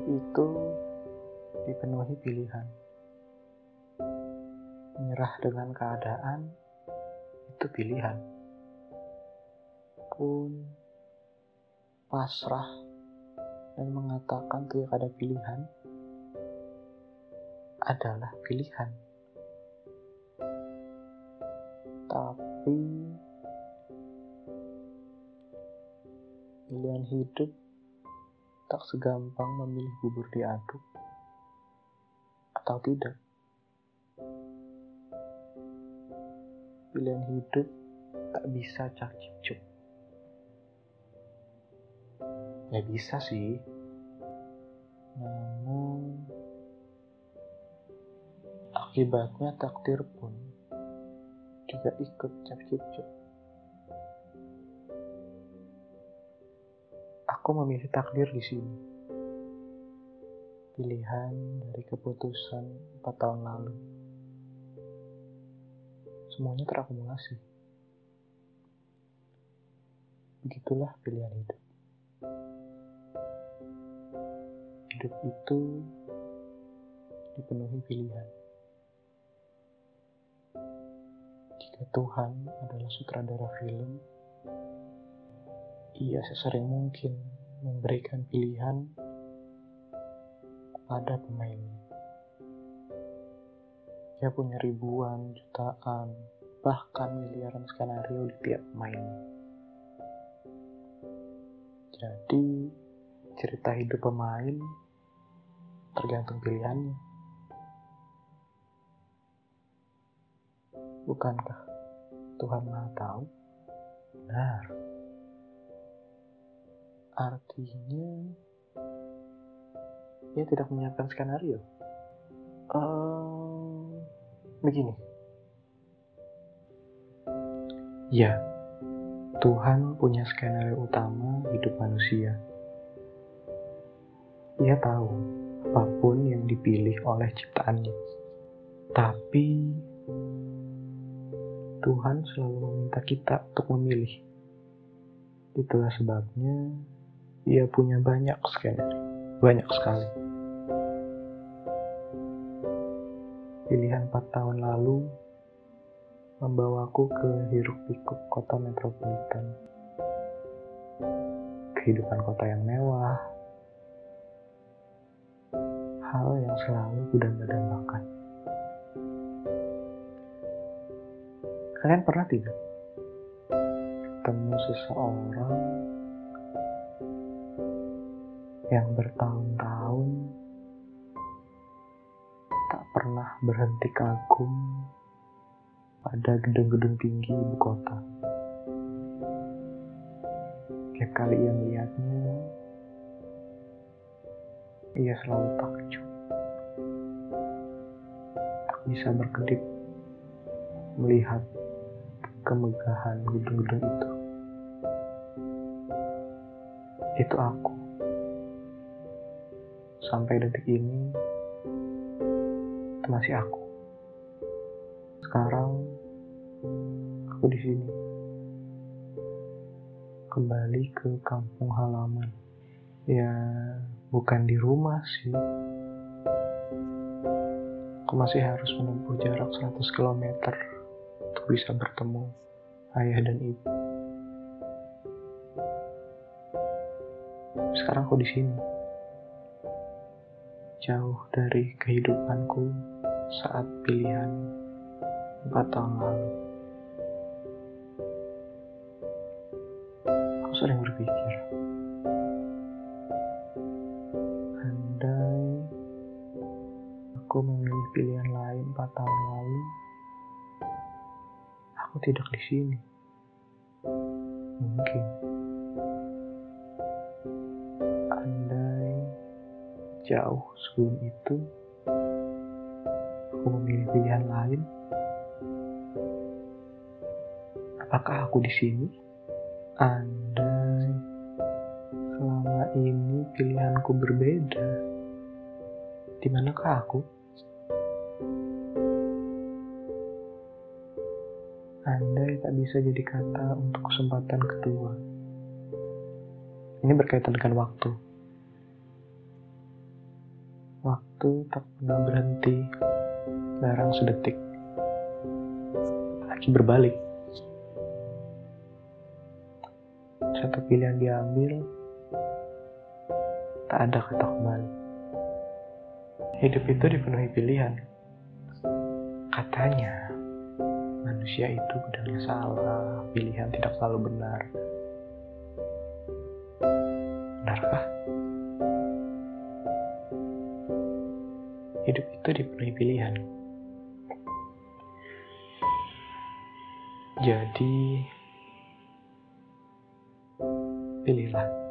Hidup itu dipenuhi pilihan. Menyerah dengan keadaan itu pilihan. Pun pasrah dan mengatakan tidak ada pilihan adalah pilihan. Tapi pilihan hidup tak segampang memilih bubur diaduk atau tidak. Pilihan hidup tak bisa cak cip Ya bisa sih. Namun akibatnya takdir pun juga ikut cak cip Aku memilih takdir di sini. Pilihan dari keputusan empat tahun lalu. Semuanya terakumulasi. Begitulah pilihan hidup. Hidup itu dipenuhi pilihan. Jika Tuhan adalah sutradara film, ia sesering mungkin memberikan pilihan pada pemainnya. Ia punya ribuan, jutaan, bahkan miliaran skenario di tiap pemainnya. Jadi, cerita hidup pemain tergantung pilihannya. Bukankah Tuhan Maha Tahu? Benar. Artinya ia tidak menyiapkan skenario. Um, begini. Ya, Tuhan punya skenario utama hidup manusia. Ia tahu apa pun yang dipilih oleh ciptaannya. Tapi Tuhan selalu meminta kita untuk memilih. Itulah sebabnya ia punya banyak skenario, banyak sekali. Pilihan 4 tahun lalu membawaku ke hiruk pikuk kota metropolitan. Kehidupan kota yang mewah, hal yang selalu kudamba-dambakan. Kalian pernah tidak ketemu seseorang yang bertahun-tahun tak pernah berhenti kagum pada gedung-gedung tinggi ibu kota. Tiap kali ia melihatnya, ia selalu takjub. Tak bisa berkedip melihat kemegahan gedung-gedung itu. Itu aku sampai detik ini itu masih aku. Sekarang aku di sini. Kembali ke kampung halaman. Ya, bukan di rumah sih. Aku masih harus menempuh jarak 100 km untuk bisa bertemu ayah dan ibu. Sekarang aku di sini jauh dari kehidupanku saat pilihan empat tahun lalu. Aku sering berpikir, andai aku memilih pilihan lain empat tahun lalu, aku tidak di sini. Mungkin. Jauh sebelum itu, aku memilih pilihan lain. Apakah aku di sini? Andai selama ini pilihanku berbeda, di manakah aku? Andai tak bisa jadi kata untuk kesempatan kedua. Ini berkaitan dengan waktu. Waktu tak pernah berhenti, barang sedetik. Lagi berbalik. Satu pilihan diambil, tak ada kata kembali. Hidup itu dipenuhi pilihan. Katanya, manusia itu pedangnya salah, pilihan tidak selalu benar. Benarkah? Hidup itu dipenuhi pilihan. Jadi, pilihlah.